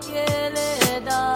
quiere dar.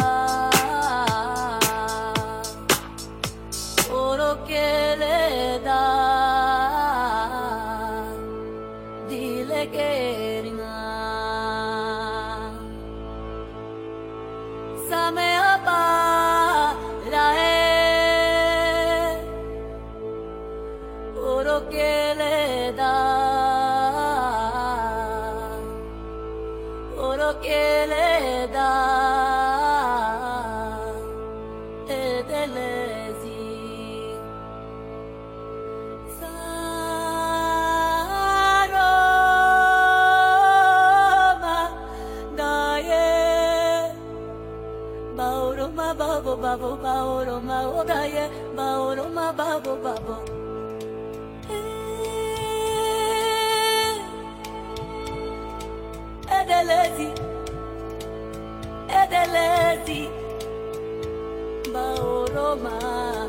Bauroma odaye Bauroma babo Edelezi Edelezi Bauroma daye